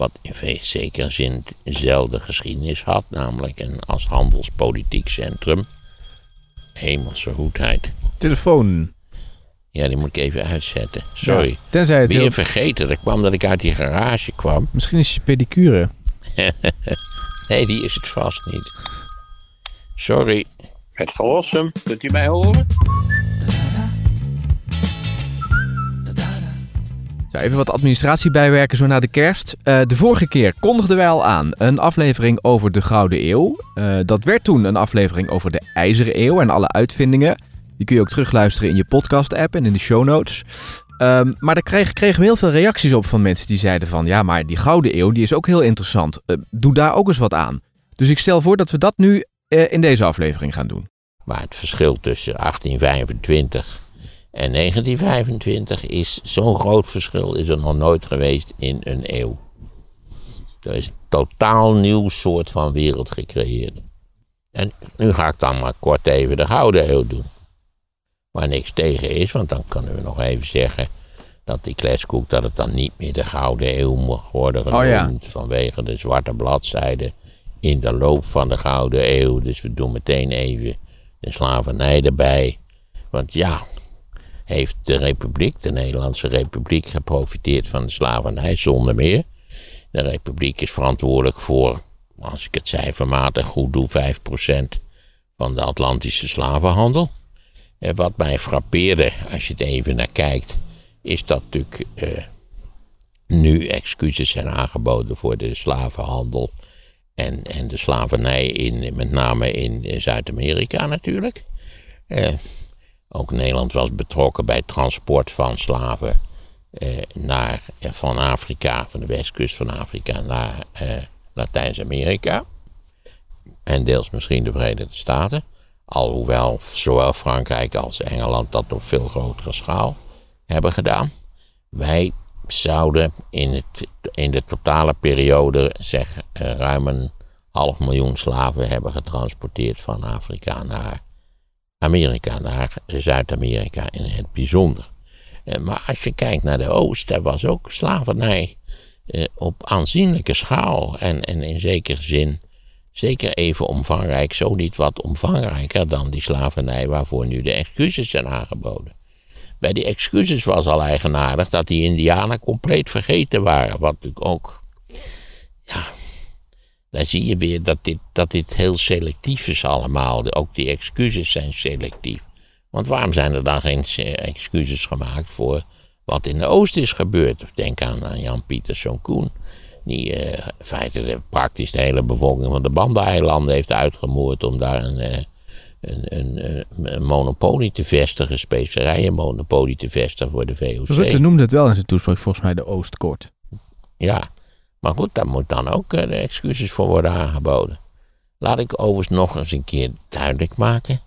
Wat in zekere zin dezelfde geschiedenis had, namelijk een als handelspolitiek centrum. Hemelse goedheid. Telefoon. Ja, die moet ik even uitzetten. Sorry. Ja, tenzij het Weer heel... vergeten. Dat kwam dat ik uit die garage kwam. Misschien is je pedicure. nee, die is het vast niet. Sorry. Het verlossen, kunt u mij horen? Even wat administratie bijwerken zo na de kerst. Eh, de vorige keer kondigden wij al aan een aflevering over de Gouden Eeuw. Eh, dat werd toen een aflevering over de IJzeren Eeuw en alle uitvindingen. Die kun je ook terugluisteren in je podcast-app en in de show notes. Ehm, maar daar kregen, we heel veel reacties op van mensen die zeiden van... ja, maar die Gouden Eeuw die is ook heel interessant. Eh, doe daar ook eens wat aan. Dus ik stel voor dat we dat nu in deze aflevering gaan doen. Maar het verschil tussen 1825 en 1925 is zo'n groot verschil is er nog nooit geweest in een eeuw. Er is een totaal nieuw soort van wereld gecreëerd. En nu ga ik dan maar kort even de Gouden Eeuw doen. Waar niks tegen is, want dan kunnen we nog even zeggen dat die kletskoek dat het dan niet meer de Gouden Eeuw mag worden genoemd. Oh ja. Vanwege de zwarte bladzijden in de loop van de Gouden Eeuw. Dus we doen meteen even de slavernij erbij. Want ja, heeft de Republiek, de Nederlandse Republiek, geprofiteerd van de slavernij zonder meer. De Republiek is verantwoordelijk voor, als ik het cijfermatig goed doe, 5% van de Atlantische slavenhandel. En wat mij frappeerde, als je het even naar kijkt, is dat natuurlijk eh, nu excuses zijn aangeboden voor de slavenhandel en, en de slavernij, in, met name in, in Zuid-Amerika natuurlijk. Eh, ook Nederland was betrokken bij het transport van slaven eh, naar, eh, van Afrika, van de westkust van Afrika naar eh, Latijns-Amerika. En deels misschien de Verenigde Staten. Alhoewel zowel Frankrijk als Engeland dat op veel grotere schaal hebben gedaan. Wij zouden in, het, in de totale periode zeg eh, ruim een half miljoen slaven hebben getransporteerd van Afrika naar Amerika, naar Zuid-Amerika in het bijzonder. Eh, Maar als je kijkt naar de Oost, daar was ook slavernij eh, op aanzienlijke schaal en, en in zekere zin zeker even omvangrijk, zo niet wat omvangrijker dan die slavernij waarvoor nu de excuses zijn aangeboden. Bij die excuses was al eigenaardig dat die Indianen compleet vergeten waren, wat natuurlijk ook, ja, daar zie je weer dat dit, dat dit heel selectief is allemaal. Ook die excuses zijn selectief. Want waarom zijn er dan geen eh, excuses gemaakt voor wat in de Oost is gebeurd? Denk aan, aan Jan Pieterszoon Koen. Die eh, in feite de, praktisch de hele bevolking van de Banda-eilanden heeft uitgemoord om daar een, eh, een, een, een monopolie te vestigen, specerijenmonopolie te vestigen voor de VOC. Rutte noemde het wel in zijn toespraak volgens mij de Oostkort. Ja, maar goed, daar moet dan ook eh, de excuses voor worden aangeboden. Laat ik overigens nog eens een keer duidelijk maken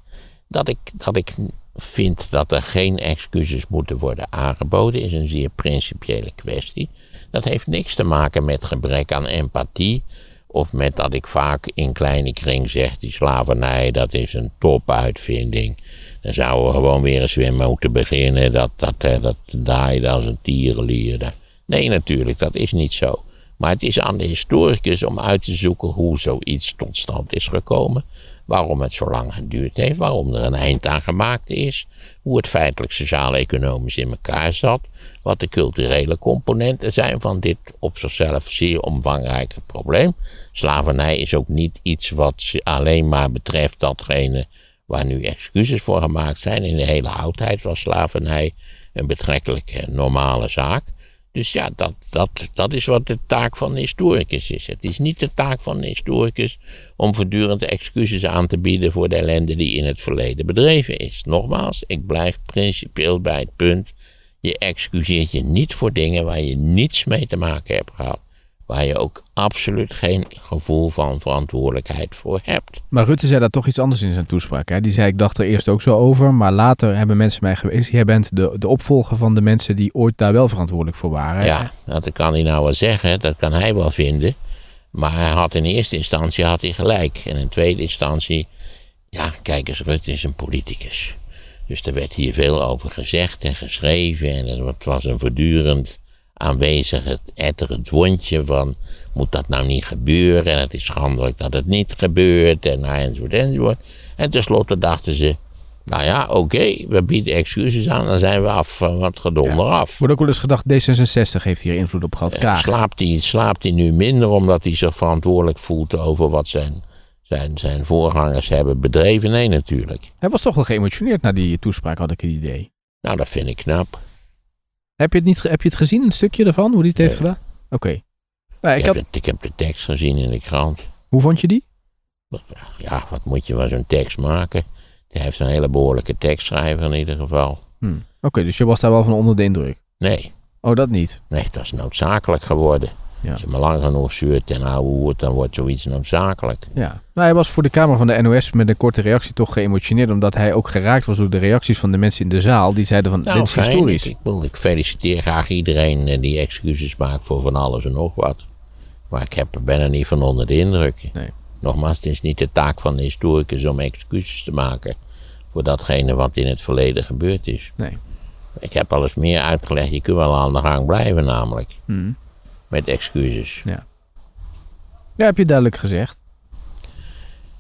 dat ik, dat ik vind dat er geen excuses moeten worden aangeboden, is een zeer principiële kwestie. Dat heeft niks te maken met gebrek aan empathie of met dat ik vaak in kleine kring zeg, die slavernij, dat is een topuitvinding. Dan zouden we gewoon weer eens weer moeten beginnen, dat, dat, eh, dat draaide als een tierenlier. Nee, natuurlijk, dat is niet zo. Maar het is aan de historicus om uit te zoeken hoe zoiets tot stand is gekomen. Waarom het zo lang geduurd heeft, waarom er een eind aan gemaakt is. Hoe het feitelijk sociaal-economisch in elkaar zat. Wat de culturele componenten zijn van dit op zichzelf zeer omvangrijke probleem. Slavernij is ook niet iets wat alleen maar betreft datgene waar nu excuses voor gemaakt zijn. In de hele oudheid was slavernij een betrekkelijk normale zaak. Dus ja, dat, dat, dat is wat de taak van de historicus is. Het is niet de taak van de historicus om voortdurend excuses aan te bieden voor de ellende die in het verleden bedreven is. Nogmaals, ik blijf principieel bij het punt. Je excuseert je niet voor dingen waar je niets mee te maken hebt gehad. Waar je ook absoluut geen gevoel van verantwoordelijkheid voor hebt. Maar Rutte zei daar toch iets anders in zijn toespraak. Hè? Die zei, ik dacht er eerst ook zo over, maar later hebben mensen mij geweest. Jij bent de, de opvolger van de mensen die ooit daar wel verantwoordelijk voor waren. Ja, dat kan hij nou wel zeggen, dat kan hij wel vinden. Maar hij had in eerste instantie had hij gelijk. En in tweede instantie, ja, kijk eens, Rutte is een politicus. Dus er werd hier veel over gezegd en geschreven. En het was een voortdurend aanwezig het etterend wondje van moet dat nou niet gebeuren en het is schandelijk dat het niet gebeurt en enzovoort enzovoort. En tenslotte dachten ze, nou ja, oké, we bieden excuses aan, dan zijn we af van wat gedonder af. Wordt ook wel eens gedacht, D66 heeft hier invloed op gehad. Eh, Kaag. Slaapt hij, slaapt hij nu minder omdat hij zich verantwoordelijk voelt over wat zijn, zijn, zijn voorgangers hebben bedreven? Nee, natuurlijk. Hij was toch wel geëmotioneerd na die toespraak, had ik het idee. Nou, dat vind ik knap. Heb je het, niet, heb je het gezien, een stukje ervan, hoe hij het heeft gedaan? Oké. Nou, Ik, ik heb had, de, ik heb de tekst gezien in de krant. hoe vond je die? Ja, wat moet je van zo'n tekst maken? Hij heeft een hele behoorlijke tekstschrijver in ieder geval. Hm. Oké, dus je was daar wel van onder de indruk. Nee, Oh, dat niet. nee, dat is noodzakelijk geworden. Ja. Als je maar lang genoeg zuurt en hoert, dan wordt zoiets noodzakelijk. Ja. Nou, hij was voor de Kamer van de NOS met een korte reactie toch geëmotioneerd, omdat hij ook geraakt was door de reacties van de mensen in de zaal. Die zeiden van, Nou, dit is fijn. Ik, historisch. ik, wil- ik feliciteer graag iedereen eh, die excuses maakt voor van alles en nog wat. Maar ik heb, ben er niet van onder de indruk. Nee. Nogmaals, het is niet de taak van de historicus om excuses te maken voor datgene wat in het verleden gebeurd is. Nee. Ik heb al eens meer uitgelegd, je kunt wel aan de gang blijven namelijk. Hm. Met excuses. Ja, heb je duidelijk gezegd.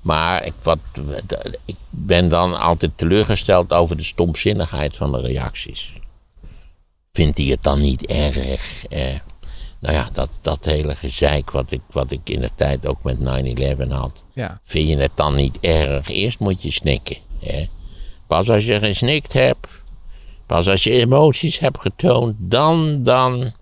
Maar ik, wat, ik ben dan altijd teleurgesteld over de stomzinnigheid van de reacties. Vindt hij het dan niet erg? Eh, nou ja, dat, dat hele gezeik wat ik, wat ik in de tijd ook met 9-11 had. Ja. Vind je het dan niet erg? Eerst moet je snikken. Hè? Pas als je gesnikt hebt, pas als je emoties hebt getoond, dan, dan,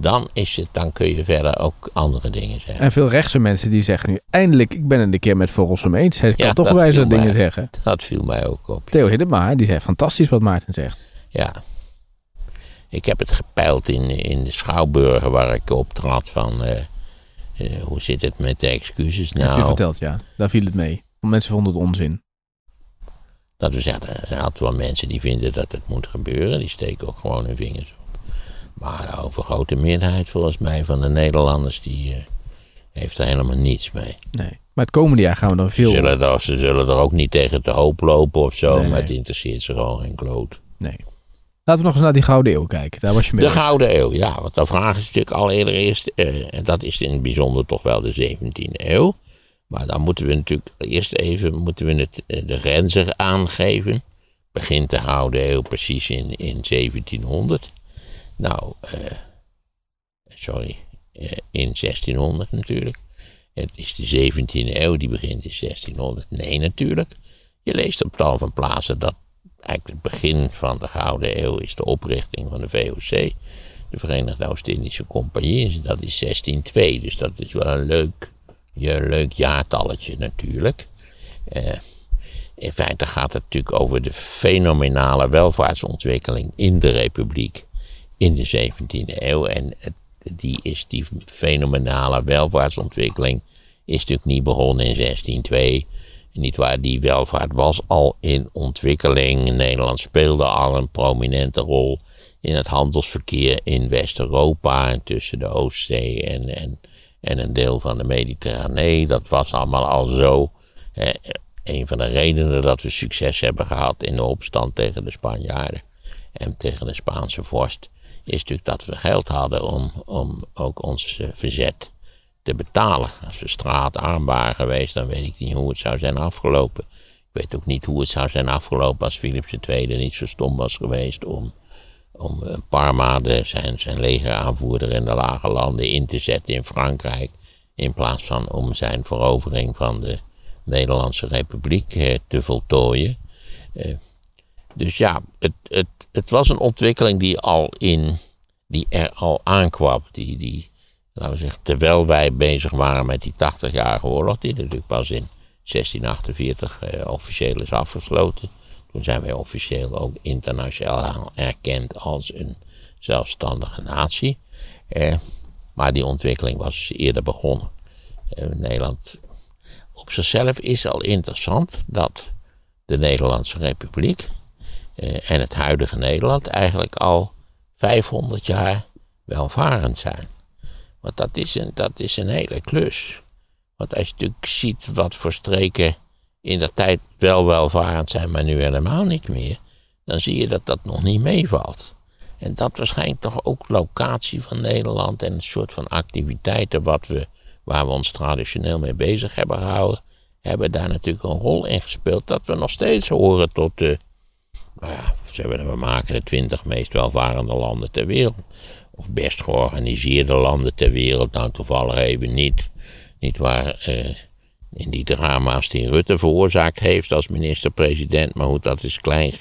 dan, is het, dan kun je verder ook andere dingen zeggen. En veel rechtse mensen die zeggen nu, eindelijk, ik ben het een keer met Van Rossum eens. Hij kan toch wijze dingen mij. zeggen. Dat viel mij ook op. Theo Hiddema, die zei fantastisch wat Maarten zegt. Ja. Ik heb het gepeild in, in de Schouwburgen waar ik optrad van... eh, eh, hoe zit het met de excuses Heb je nou? verteld, ja. Daar viel het mee. Want mensen vonden het onzin. Dat we zeggen, er zijn altijd wel mensen die vinden dat het moet gebeuren. Die steken ook gewoon hun vingers op. Maar de overgrote meerderheid volgens mij van de Nederlanders... die eh, heeft er helemaal niets mee. Nee. Maar het komende jaar gaan we dan Ze veel... zullen, er, ze zullen er ook niet tegen te hoop lopen of zo... Nee, maar nee. het interesseert ze gewoon geen kloot. Nee. Laten we nog eens naar die Gouden Eeuw kijken. Daar was je mee De. Gouden Eeuw, ja. Want de vraag is natuurlijk al allereerst, eh, en dat is in het bijzonder toch wel de 17e eeuw. Maar dan moeten we natuurlijk eerst even moeten we het, eh, de grenzen aangeven. Begint de Gouden Eeuw precies in, in 1700. Nou, eh, sorry, eh, in 1600 natuurlijk. Het is de 17e eeuw, die begint in 1600. Nee, natuurlijk. Je leest op tal van plaatsen dat eigenlijk het begin van de Gouden Eeuw is de oprichting van de VOC, de Verenigde Oost-Indische Compagnie. Dat is 1602, dus dat is wel een leuk, een leuk jaartalletje natuurlijk. Eh, in feite gaat het natuurlijk over de fenomenale welvaartsontwikkeling in de Republiek in de 17e eeuw. En die, is, die fenomenale welvaartsontwikkeling is natuurlijk niet begonnen in 1602. Niet waar, die welvaart was al in ontwikkeling. Nederland speelde al een prominente rol in het handelsverkeer in West-Europa en tussen de Oostzee en, en, en een deel van de Mediterranee. Dat was allemaal al zo. Eh, een van de redenen dat we succes hebben gehad in de opstand tegen de Spanjaarden en tegen de Spaanse vorst, is natuurlijk dat we geld hadden om, om ook ons eh, verzet te betalen. Als we straatarm waren geweest, dan weet ik niet hoe het zou zijn afgelopen. Ik weet ook niet hoe het zou zijn afgelopen als Philips II niet zo stom was geweest om, om Parma, de, zijn, zijn legeraanvoerder in de lage landen, in te zetten in Frankrijk. In plaats van om zijn verovering van de Nederlandse Republiek eh, te voltooien. Eh, dus ja, het, het, het was een ontwikkeling die, al in, die er al aankwam. Die, die, laten we zeggen, terwijl wij bezig waren met die 80-jarige oorlog, die natuurlijk pas in 1648 eh, officieel is afgesloten. Toen zijn wij officieel ook internationaal erkend als een zelfstandige natie. Eh, maar die ontwikkeling was eerder begonnen. Eh, Nederland op zichzelf is al interessant dat de Nederlandse Republiek en het huidige Nederland eigenlijk al 500 jaar welvarend zijn. Want dat is een, dat is een hele klus. Want als je natuurlijk ziet wat voor streken in de tijd wel welvarend zijn, maar nu helemaal niet meer, dan zie je dat dat nog niet meevalt. En dat waarschijnlijk toch ook locatie van Nederland en een soort van activiteiten wat we, waar we ons traditioneel mee bezig hebben gehouden, hebben daar natuurlijk een rol in gespeeld dat we nog steeds horen tot de, nou ja, we maken de twintig meest welvarende landen ter wereld. Of best georganiseerde landen ter wereld, nou toevallig even niet. Niet waar, eh, in die drama's die Rutte veroorzaakt heeft als minister-president. Maar goed, dat is klein,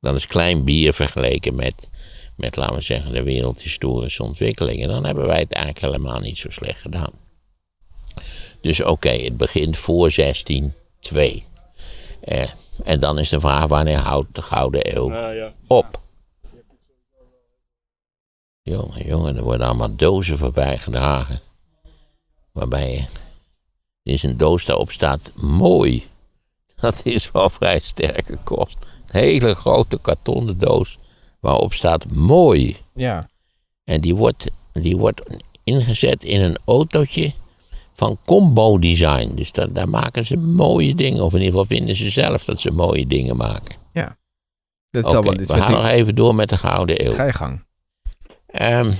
dat is klein bier vergeleken met, met, laten we zeggen, de wereldhistorische ontwikkelingen. Dan hebben wij het eigenlijk helemaal niet zo slecht gedaan. Dus oké, het begint voor 1602. Eh, en dan is de vraag wanneer houdt de Gouden Eeuw ja. op? Jongen, jongen, er worden allemaal dozen voorbij gedragen. Waarbij je is een doos daarop staat mooi. Dat is wel vrij sterke kost. Een hele grote kartonnen doos waarop staat mooi. Ja. En die wordt, die wordt ingezet in een autootje van combo design. Dus daar, daar maken ze mooie dingen. Of in ieder geval vinden ze zelf dat ze mooie dingen maken. Ja. Dat zal wel, we gaan nog even door met de Gouden Eeuw. Ga je gang. Um,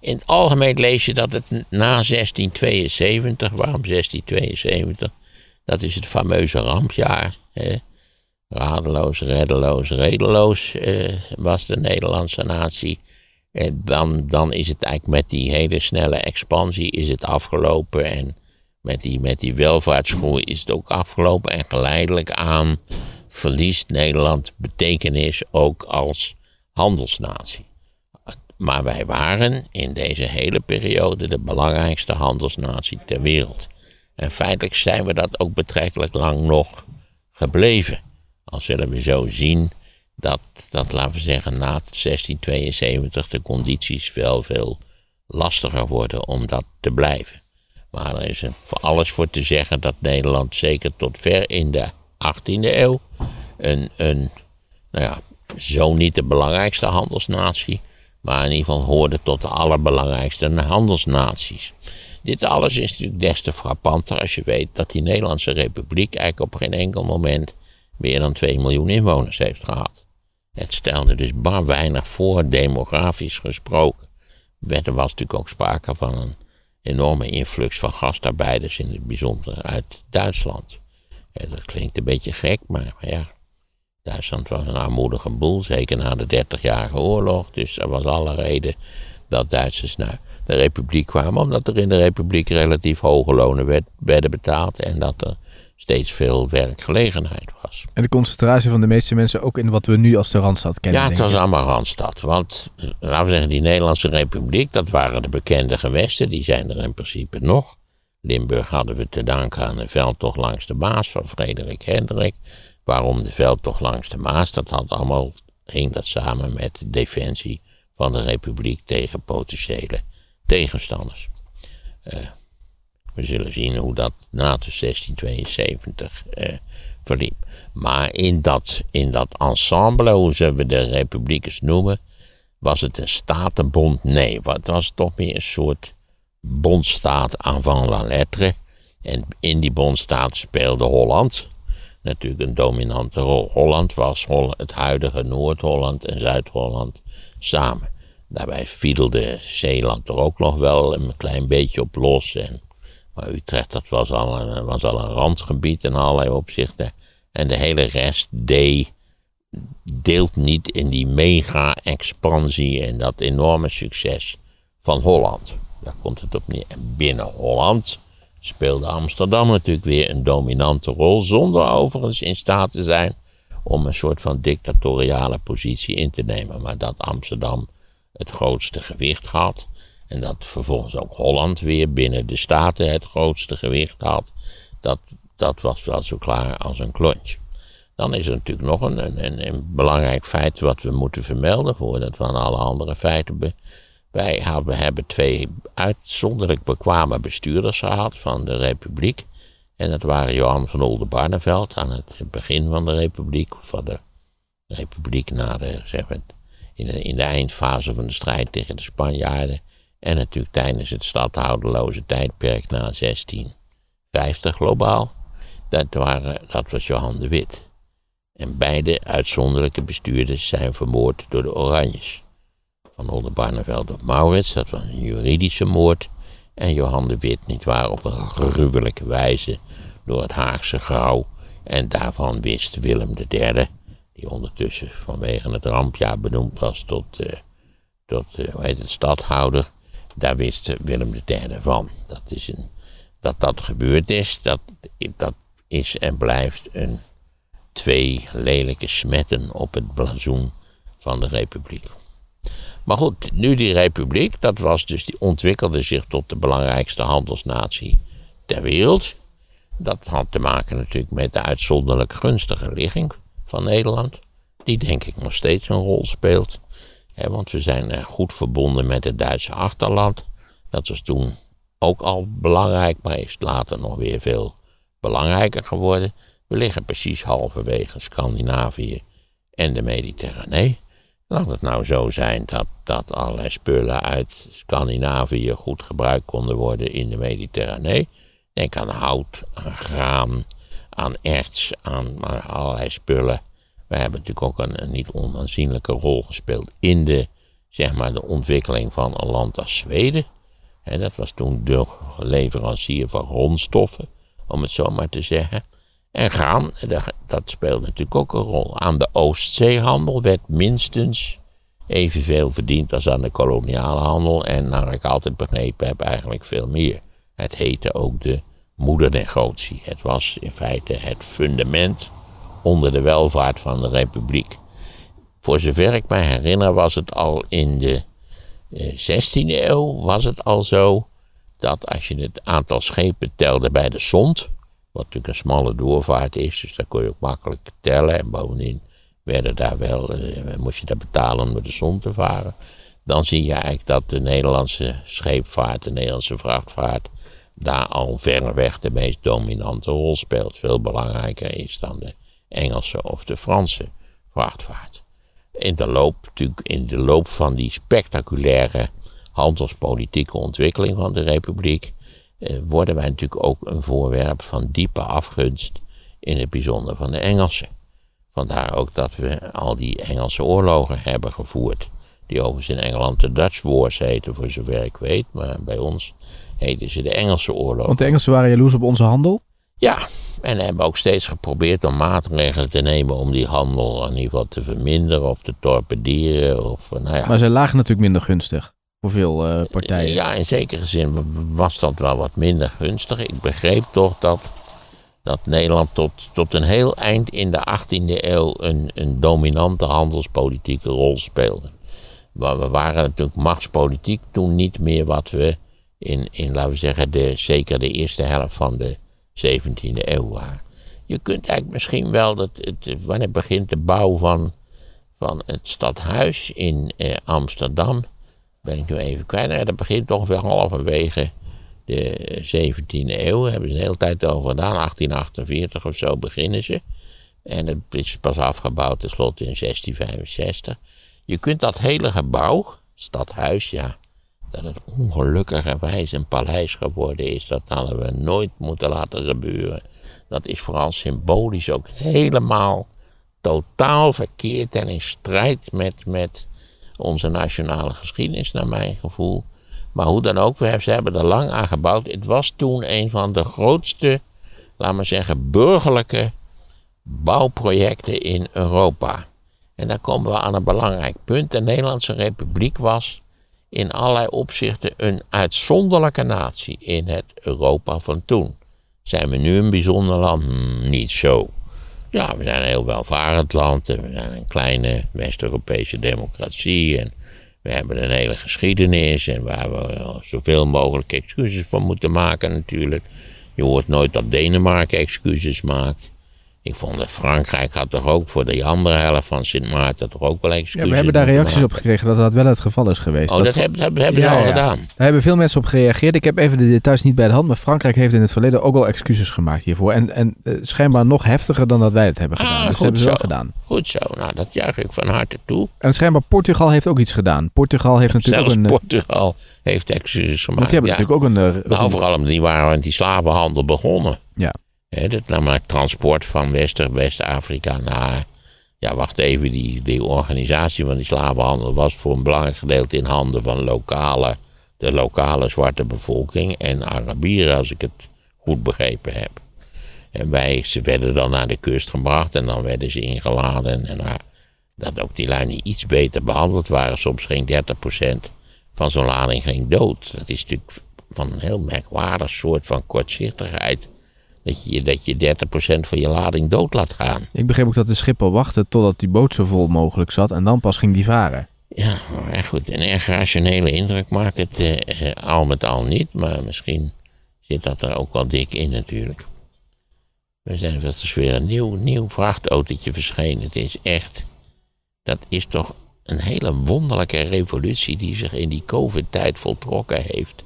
in het algemeen lees je dat het na 1672, waarom 1672? Dat is het fameuze rampjaar. Hè? Radeloos, reddeloos, redeloos eh, was de Nederlandse natie. Dan, dan is het eigenlijk met die hele snelle expansie is het afgelopen. En met die, met die welvaartsgroei is het ook afgelopen. En geleidelijk aan verliest Nederland betekenis ook als handelsnatie. Maar wij waren in deze hele periode de belangrijkste handelsnatie ter wereld. En feitelijk zijn we dat ook betrekkelijk lang nog gebleven. Al zullen we zo zien dat, dat laten we zeggen, na 1672 de condities veel, veel lastiger worden om dat te blijven. Maar er is voor alles voor te zeggen dat Nederland zeker tot ver in de 18e eeuw een, een nou ja, zo niet de belangrijkste handelsnatie, maar in ieder geval hoorde tot de allerbelangrijkste handelsnaties. Dit alles is natuurlijk des te frappanter als je weet dat die Nederlandse Republiek eigenlijk op geen enkel moment meer dan 2 miljoen inwoners heeft gehad. Het stelde dus bar weinig voor, demografisch gesproken. Er was natuurlijk ook sprake van een enorme influx van gastarbeiders, in het bijzonder uit Duitsland. dat klinkt een beetje gek, maar ja, Duitsland was een armoedige boel, zeker na de 30-jarige oorlog. Dus er was alle reden dat Duitsers naar de republiek kwamen, omdat er in de republiek relatief hoge lonen werd, werden betaald en dat er steeds veel werkgelegenheid was. En de concentratie van de meeste mensen ook in wat we nu als de Randstad kennen. Ja, het was allemaal Randstad. Want, laten we zeggen, die Nederlandse republiek, dat waren de bekende gewesten, die zijn er in principe nog. Limburg hadden we te danken aan een veldtocht langs de Maas van Frederik Hendrik. Waarom de veldtocht langs de Maas? Dat had allemaal, hing dat samen met de defensie van de republiek tegen potentiële tegenstanders. Uh, we zullen zien hoe dat na 1672 uh, verliep. Maar in dat, in dat ensemble, hoe zullen we de republiekers noemen, was het een statenbond? Nee, het was toch meer een soort bondstaat avant la lettre. En in die bondstaat speelde Holland natuurlijk een dominante rol. Holland was het huidige Noord-Holland en Zuid-Holland samen. Daarbij fiedelde Zeeland er ook nog wel een klein beetje op los. En, maar Utrecht dat was, al een, was al een randgebied in allerlei opzichten. En de hele rest deed, deelt niet in die mega-expansie en dat enorme succes van Holland. Daar komt het op neer. En binnen Holland speelde Amsterdam natuurlijk weer een dominante rol, zonder overigens in staat te zijn om een soort van dictatoriale positie in te nemen. Maar dat Amsterdam het grootste gewicht had en dat vervolgens ook Holland weer binnen de Staten het grootste gewicht had, dat, dat was wel zo klaar als een klontje. Dan is er natuurlijk nog een, een, een belangrijk feit wat we moeten vermelden voordat we aan alle andere feiten be, wij hebben, twee uitzonderlijk bekwame bestuurders gehad van de Republiek. En dat waren Johan van Oldenbarneveld aan het begin van de Republiek, of van de Republiek na de, zeg maar, in, in de eindfase van de strijd tegen de Spanjaarden. En natuurlijk tijdens het stadhouderloze tijdperk na 1650 globaal. Dat, waren, dat was Johan de Wit. En beide uitzonderlijke bestuurders zijn vermoord door de Oranjes. van Oldenbarneveld op Maurits. Dat was een juridische moord. En Johan de Wit, nietwaar, op een gruwelijke wijze door het Haagse grauw. En daarvan wist Willem III, die ondertussen vanwege het rampjaar benoemd was tot, uh, tot uh, hoe heet het, stadhouder. Daar wist Willem III van. Dat, is een, dat dat gebeurd is, dat, dat is en blijft een twee lelijke smetten op het blazoen van de republiek. Maar goed, nu die republiek, dat was dus, die ontwikkelde zich tot de belangrijkste handelsnatie ter wereld. Dat had te maken natuurlijk met de uitzonderlijk gunstige ligging van Nederland, die denk ik nog steeds een rol speelt. Want we zijn goed verbonden met het Duitse achterland. Dat was toen ook al belangrijk, maar is later nog weer veel belangrijker geworden. We liggen precies halverwege Scandinavië en de Mediterranee. Laat het nou zo zijn dat, dat allerlei spullen uit Scandinavië goed gebruikt konden worden in de Mediterranee. Denk aan hout, aan graan, aan erts, aan allerlei spullen. We hebben natuurlijk ook een, niet onaanzienlijke rol gespeeld in de, zeg maar, de ontwikkeling van een land als Zweden. En dat was toen de leverancier van grondstoffen, om het zo maar te zeggen. En gaan, dat speelt natuurlijk ook een rol. Aan de Oostzeehandel werd minstens evenveel verdiend als aan de koloniale handel. En naar ik altijd begrepen heb, eigenlijk veel meer. Het heette ook de moedernegotie. Het was in feite het fundament onder de welvaart van de republiek. Voor zover ik me herinner was het al in de 16e eh, eeuw was het al zo dat als je het aantal schepen telde bij de Zond, wat natuurlijk een smalle doorvaart is, dus daar kon je ook makkelijk tellen. En bovendien werden daar wel, eh, moest je daar betalen om door de zon te varen. Dan zie je eigenlijk dat de Nederlandse scheepvaart, de Nederlandse vrachtvaart, daar al verreweg de meest dominante rol speelt. Veel belangrijker is dan de Engelse of de Franse vrachtvaart. In de loop, natuurlijk in de loop van die spectaculaire handelspolitieke ontwikkeling van de Republiek eh, worden wij natuurlijk ook een voorwerp van diepe afgunst, in het bijzonder van de Engelsen. Vandaar ook dat we al die Engelse oorlogen hebben gevoerd, die overigens in Engeland de Dutch Wars heten, voor zover ik weet, maar bij ons heten ze de Engelse oorlogen. Want de Engelsen waren jaloers op onze handel? Ja, en hebben ook steeds geprobeerd om maatregelen te nemen om die handel in ieder geval te verminderen of te torpederen. Of, nou ja. Maar zij lagen natuurlijk minder gunstig voor veel uh, partijen. Ja, in zekere zin was dat wel wat minder gunstig. Ik begreep toch dat, dat Nederland tot, tot een heel eind in de 18e eeuw een, een dominante handelspolitieke rol speelde. Maar we waren natuurlijk machtspolitiek toen niet meer wat we in, in laten we zeggen, de, zeker de eerste helft van de 17e eeuw. Je kunt eigenlijk misschien wel, dat het, wanneer begint de bouw van, van het stadhuis in eh, Amsterdam, ben ik nu even kwijt. Nou, dat begint ongeveer halverwege de 17e eeuw. Hebben ze een hele tijd over gedaan. 1848 of zo beginnen ze. En het is pas afgebouwd tenslotte in 1665. Je kunt dat hele gebouw, stadhuis, ja, dat het ongelukkigerwijs een paleis geworden is, dat hadden we nooit moeten laten gebeuren. Dat is vooral symbolisch ook helemaal totaal verkeerd en in strijd met, met onze nationale geschiedenis, naar mijn gevoel. Maar hoe dan ook, we, ze hebben er lang aan gebouwd. Het was toen een van de grootste, laten we zeggen, burgerlijke bouwprojecten in Europa. En dan komen we aan een belangrijk punt. De Nederlandse Republiek was in allerlei opzichten een uitzonderlijke natie in het Europa van toen. Zijn we nu een bijzonder land? Hmm, niet zo. Ja, we zijn een heel welvarend land. En we zijn een kleine West-Europese democratie. En we hebben een hele geschiedenis. En waar we zoveel mogelijk excuses voor moeten maken natuurlijk. Je hoort nooit dat Denemarken excuses maakt. Ik vond dat Frankrijk had toch ook voor de andere helft van Sint Maarten toch ook wel excuses. Ja, we hebben daar reacties op gekregen dat dat wel het geval is geweest. Oh, dat, hebben, hebben, hebben ja, al gedaan. Daar hebben veel mensen op gereageerd. Ik heb even de details niet bij de hand, maar Frankrijk heeft in het verleden ook al excuses gemaakt hiervoor. En, en uh, schijnbaar nog heftiger dan dat wij het hebben gedaan. Ah, dus dat hebben ze wel gedaan. Goed zo, nou dat juich ik van harte toe. En schijnbaar Portugal heeft ook iets gedaan. Portugal heeft natuurlijk ook een... Eh, Portugal heeft excuses gemaakt. Want die hebben natuurlijk ook een... Uh, nou, vooral omdat die waren met die slavenhandel begonnen. Ja. He, dat namelijk transport van West-Afrika naar, Ja, wacht even, die, die organisatie van die slavenhandel was voor een belangrijk gedeelte in handen van lokale, de lokale zwarte bevolking en Arabieren, als ik het goed begrepen heb. En wij, ze werden dan naar de kust gebracht en dan werden ze ingeladen. En nou, dat ook die niet iets beter behandeld waren. Soms ging 30% van zo'n lading ging dood. Dat is natuurlijk van een heel merkwaardig soort van kortzichtigheid. Dat je, dat je 30% van je lading dood laat gaan. Ik begreep ook dat de schipper wachtte totdat die boot zo vol mogelijk zat en dan pas ging die varen. Ja, maar goed, een erg rationele indruk maakt het eh, eh, al met al niet. Maar misschien zit dat er ook wel dik in natuurlijk. We zijn dat is weer een nieuw, nieuw vrachtautootje verschenen. Het is echt, dat is toch een hele wonderlijke revolutie die zich in die COVID-tijd voltrokken heeft.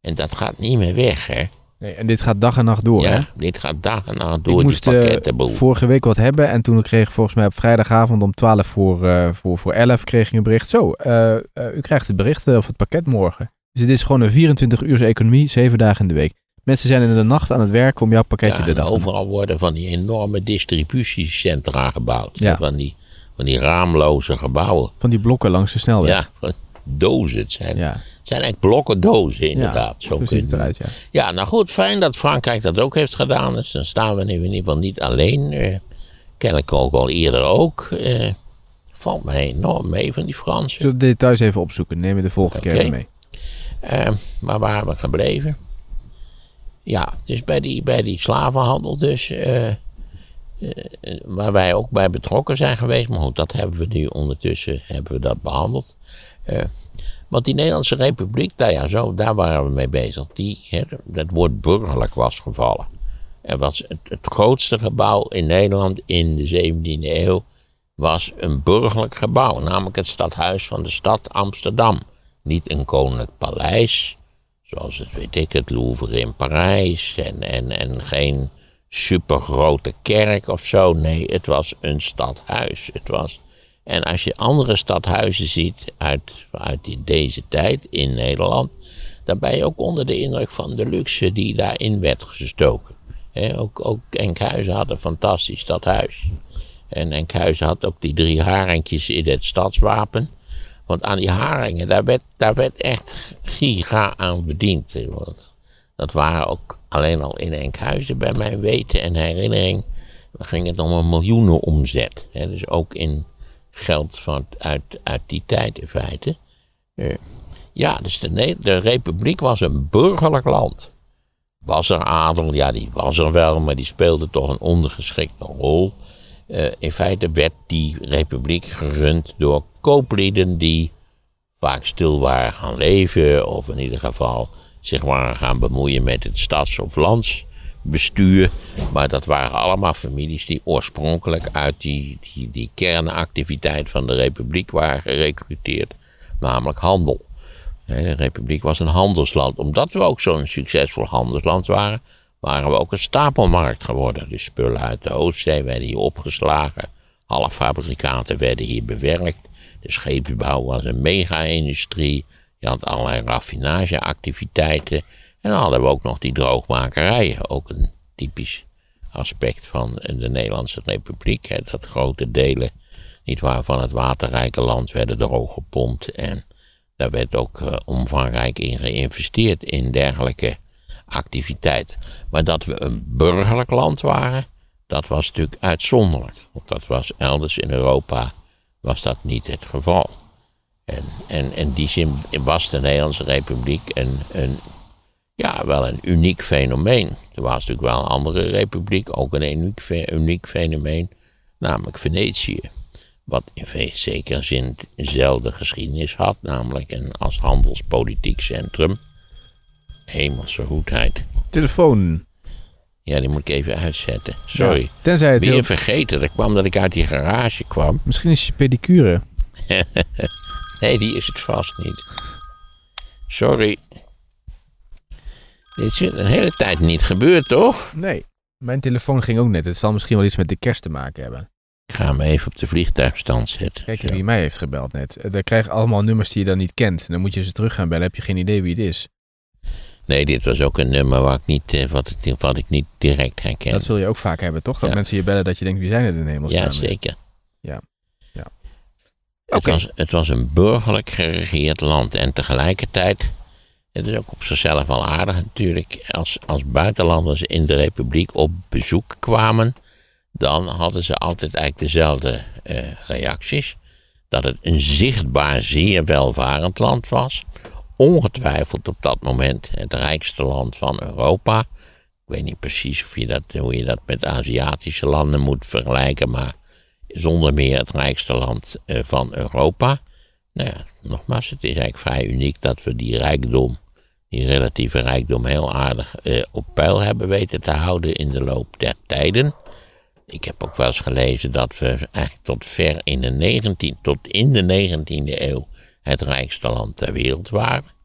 En dat gaat niet meer weg, hè? Nee, en dit gaat dag en nacht door, hè? Ja, dit gaat dag en nacht door ik die moest eh, pakkettenboel. vorige week wat hebben en toen kreeg ik volgens mij op vrijdagavond om 12 voor, eh, voor, voor 11 kreeg ik een bericht. Zo, eh, eh, u krijgt het bericht eh, of het pakket morgen. Dus het is gewoon een 24 uur economie, 7 dagen in de week. Mensen zijn in de nacht aan het werken om jouw pakketje Ja, dag. overal worden van die enorme distributiecentra gebouwd. Ja. Van, die, van die raamloze gebouwen. Van die blokken langs de snelweg. Ja, dozen. Het zijn, ja. het zijn eigenlijk blokken dozen, inderdaad. Ja, zo ziet het eruit, ja. Ja, nou goed, fijn dat Frankrijk dat ook heeft gedaan. Dus dan staan we in ieder geval niet alleen. Eh, kennelijk ook al eerder ook. Eh, valt mij enorm mee van die Fransen. Zullen we details even opzoeken? Neem we de volgende keer mee. Eh, maar waar we gebleven? Ja, dus bij die, bij die slavenhandel dus. eh, waar wij ook bij betrokken zijn geweest. Maar goed, dat hebben we nu ondertussen hebben we dat behandeld. Eh, want die Nederlandse Republiek, nou ja, zo, daar waren we mee bezig. Die, hè, dat woord burgerlijk was gevallen. Er was het, grootste gebouw in Nederland in de 17e eeuw was een burgerlijk gebouw, namelijk het stadhuis van de stad Amsterdam. Niet een koninklijk paleis, zoals het, weet ik, het Louvre in Parijs, en, en, en geen supergrote kerk of zo. Nee, het was een stadhuis. Het was, en als je andere stadhuizen ziet uit, uit deze tijd in Nederland, dan ben je ook onder de indruk van de luxe die daarin werd gestoken. Ook, ook Enkhuizen had een fantastisch stadhuis. En Enkhuizen had ook die drie haringjes in het stadswapen. Want aan die haringen, daar werd, daar werd echt giga aan verdiend. Dat waren ook alleen al in Enkhuizen bij mijn weten en herinnering. ging het om een miljoenen omzet. Dus ook in geld van, uit, uit die tijd in feite. Eh, ja, dus de, de republiek was een burgerlijk land. Was er adel? Ja, die was er wel, maar die speelde toch een ondergeschikte rol. Eh, in feite werd die republiek gerund door kooplieden die vaak stil waren gaan leven, of in ieder geval zich waren gaan bemoeien met het stads- of landsbestuur. Maar dat waren allemaal families die oorspronkelijk uit die, die, die kernactiviteit van de republiek waren gerecruiteerd, namelijk handel. De republiek was een handelsland. Omdat we ook zo'n succesvol handelsland waren, waren we ook een stapelmarkt geworden. De spullen uit de Oostzee werden hier opgeslagen. Alle fabrikaten werden hier bewerkt. De scheepsbouw was een mega-industrie. Je had allerlei raffinageactiviteiten. En dan hadden we ook nog die droogmakerijen. Ook een typisch aspect van de Nederlandse Republiek. Hè, dat grote delen niet waar, van het waterrijke land werden drooggepompt. En daar werd ook eh, omvangrijk in geïnvesteerd in dergelijke activiteit. Maar dat we een burgerlijk land waren, dat was natuurlijk uitzonderlijk. Want dat was elders in Europa was dat niet het geval. En, en in die zin was de Nederlandse Republiek een, een, ja, wel een uniek fenomeen. Er was natuurlijk wel een andere republiek, ook een uniek, uniek fenomeen, namelijk Venetië. Wat in zekere zin dezelfde geschiedenis had, namelijk een als handelspolitiek centrum. Hemelse goedheid. Telefoon. Ja, die moet ik even uitzetten. Sorry. Ja, tenzij het Weer heel... vergeten. Dat kwam dat ik uit die garage kwam. Misschien is je pedicure. Nee, die is het vast niet. Sorry. Dit is een hele tijd niet gebeurd, toch? Nee. Mijn telefoon ging ook net. Het zal misschien wel iets met de kerst te maken hebben. Ik ga hem even op de vliegtuigstand zetten. Kijk wie mij heeft gebeld net. Eh, Daar krijg je allemaal nummers die je dan niet kent. Dan moet je ze terug gaan bellen. Heb je geen idee wie het is. Nee, dit was ook een nummer waar ik niet, eh, wat, ik, wat ik niet direct herken. Dat zul je ook vaak hebben, toch? Dat Ja. mensen je bellen dat je denkt, wie zijn het in hemelsnaam? ja, zeker. Ja. ja. Het, was, het was een burgerlijk geregeerd land en tegelijkertijd, het is ook op zichzelf wel aardig natuurlijk, als, als buitenlanders in de republiek op bezoek kwamen, dan hadden ze altijd eigenlijk dezelfde eh, reacties. Dat het een zichtbaar zeer welvarend land was. Ongetwijfeld op dat moment het rijkste land van Europa. Ik weet niet precies of je dat, hoe je dat met Aziatische landen moet vergelijken, maar zonder meer het rijkste land eh, van Europa. Nou ja, nogmaals, het is eigenlijk vrij uniek dat we die rijkdom, die relatieve rijkdom, heel aardig eh, op peil hebben weten te houden in de loop der tijden. Ik heb ook wel eens gelezen dat we eigenlijk tot ver in de 19, tot in de 19e eeuw het rijkste land ter wereld waren.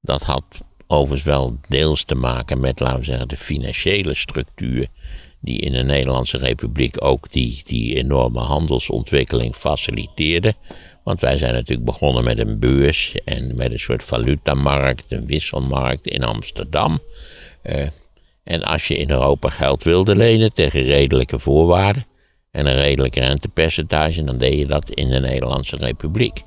Dat had overigens wel deels te maken met, laten we zeggen, de financiële structuur die in de Nederlandse Republiek ook die, die enorme handelsontwikkeling faciliteerde. Want wij zijn natuurlijk begonnen met een beurs en met een soort valutamarkt, een wisselmarkt in Amsterdam. Eh, en als je in Europa geld wilde lenen tegen redelijke voorwaarden en een redelijk rentepercentage, dan deed je dat in de Nederlandse Republiek.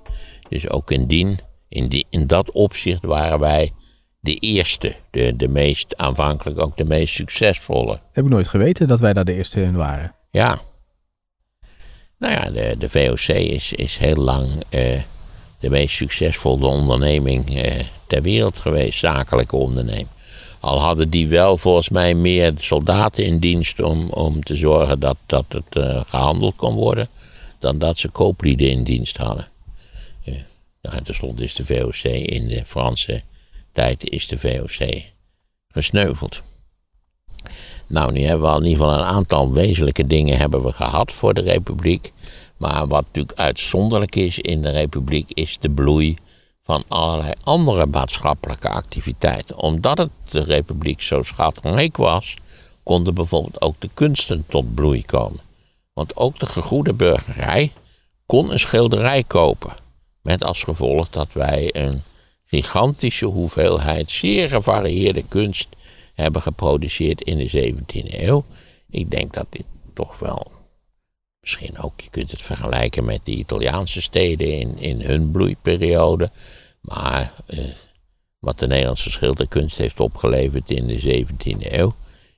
Dus ook in, dien, in, die, in dat opzicht waren wij de eerste, de, de meest aanvankelijk ook de meest succesvolle. Heb ik nooit geweten dat wij daar de eerste in waren. Ja. Nou ja, de, de VOC is, is heel lang eh, de meest succesvolle onderneming eh, ter wereld geweest, zakelijke onderneming. Al hadden die wel volgens mij meer soldaten in dienst om, om te zorgen dat, dat het eh, gehandeld kon worden, dan dat ze kooplieden in dienst hadden. Nou, en tenslotte is de VOC in de Franse tijd is de VOC gesneuveld. Nou, nu hebben we in ieder geval een aantal wezenlijke dingen hebben we gehad voor de Republiek. Maar wat natuurlijk uitzonderlijk is in de Republiek is de bloei van allerlei andere maatschappelijke activiteiten. Omdat het de Republiek zo schatrijk was, konden bijvoorbeeld ook de kunsten tot bloei komen. Want ook de gegoede burgerij kon een schilderij kopen. Met als gevolg dat wij een gigantische hoeveelheid zeer gevarieerde kunst hebben geproduceerd in de 17e eeuw. Ik denk dat dit toch wel, misschien ook, je kunt het vergelijken met de Italiaanse steden in, in hun bloeiperiode. Maar eh, wat de Nederlandse schilderkunst heeft opgeleverd in de 17e eeuw,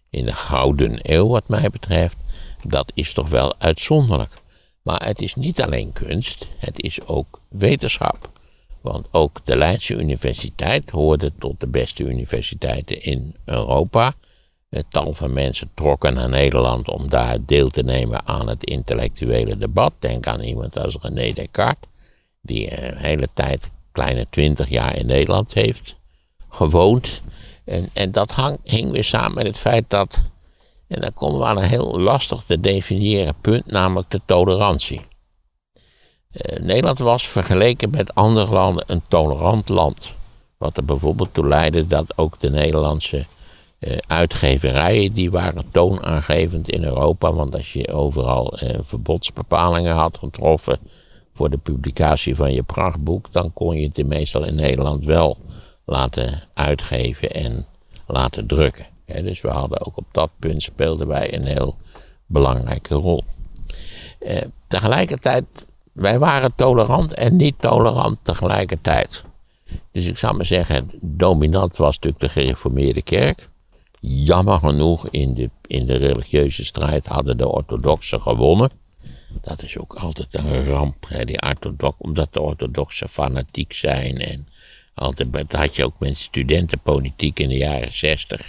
in de Gouden Eeuw wat mij betreft, dat is toch wel uitzonderlijk. Maar het is niet alleen kunst, het is ook wetenschap. Want ook de Leidse Universiteit hoorde tot de beste universiteiten in Europa. Het tal van mensen trokken naar Nederland om daar deel te nemen aan het intellectuele debat. Denk aan iemand als René Descartes, die een hele tijd, kleine twintig jaar in Nederland heeft gewoond. En, en dat hang, hing weer samen met het feit dat, en dan komen we aan een heel lastig te definiëren punt, namelijk de tolerantie. Eh, Nederland was vergeleken met andere landen een tolerant land. Wat er bijvoorbeeld toe leidde dat ook de Nederlandse eh, uitgeverijen, die waren toonaangevend in Europa. Want als je overal eh, verbodsbepalingen had getroffen voor de publicatie van je prachtboek, dan kon je het meestal in Nederland wel laten uitgeven en laten drukken. Dus we hadden ook op dat punt speelden wij een heel belangrijke rol. Tegelijkertijd wij waren tolerant en niet tolerant tegelijkertijd. Dus ik zou maar zeggen, dominant was natuurlijk de gereformeerde kerk. Jammer genoeg, in de, in de religieuze strijd hadden de orthodoxen gewonnen. Dat is ook altijd een ramp, hè, die orthodox, omdat de orthodoxen fanatiek zijn. En altijd, dat had je ook met studentenpolitiek in de jaren zestig.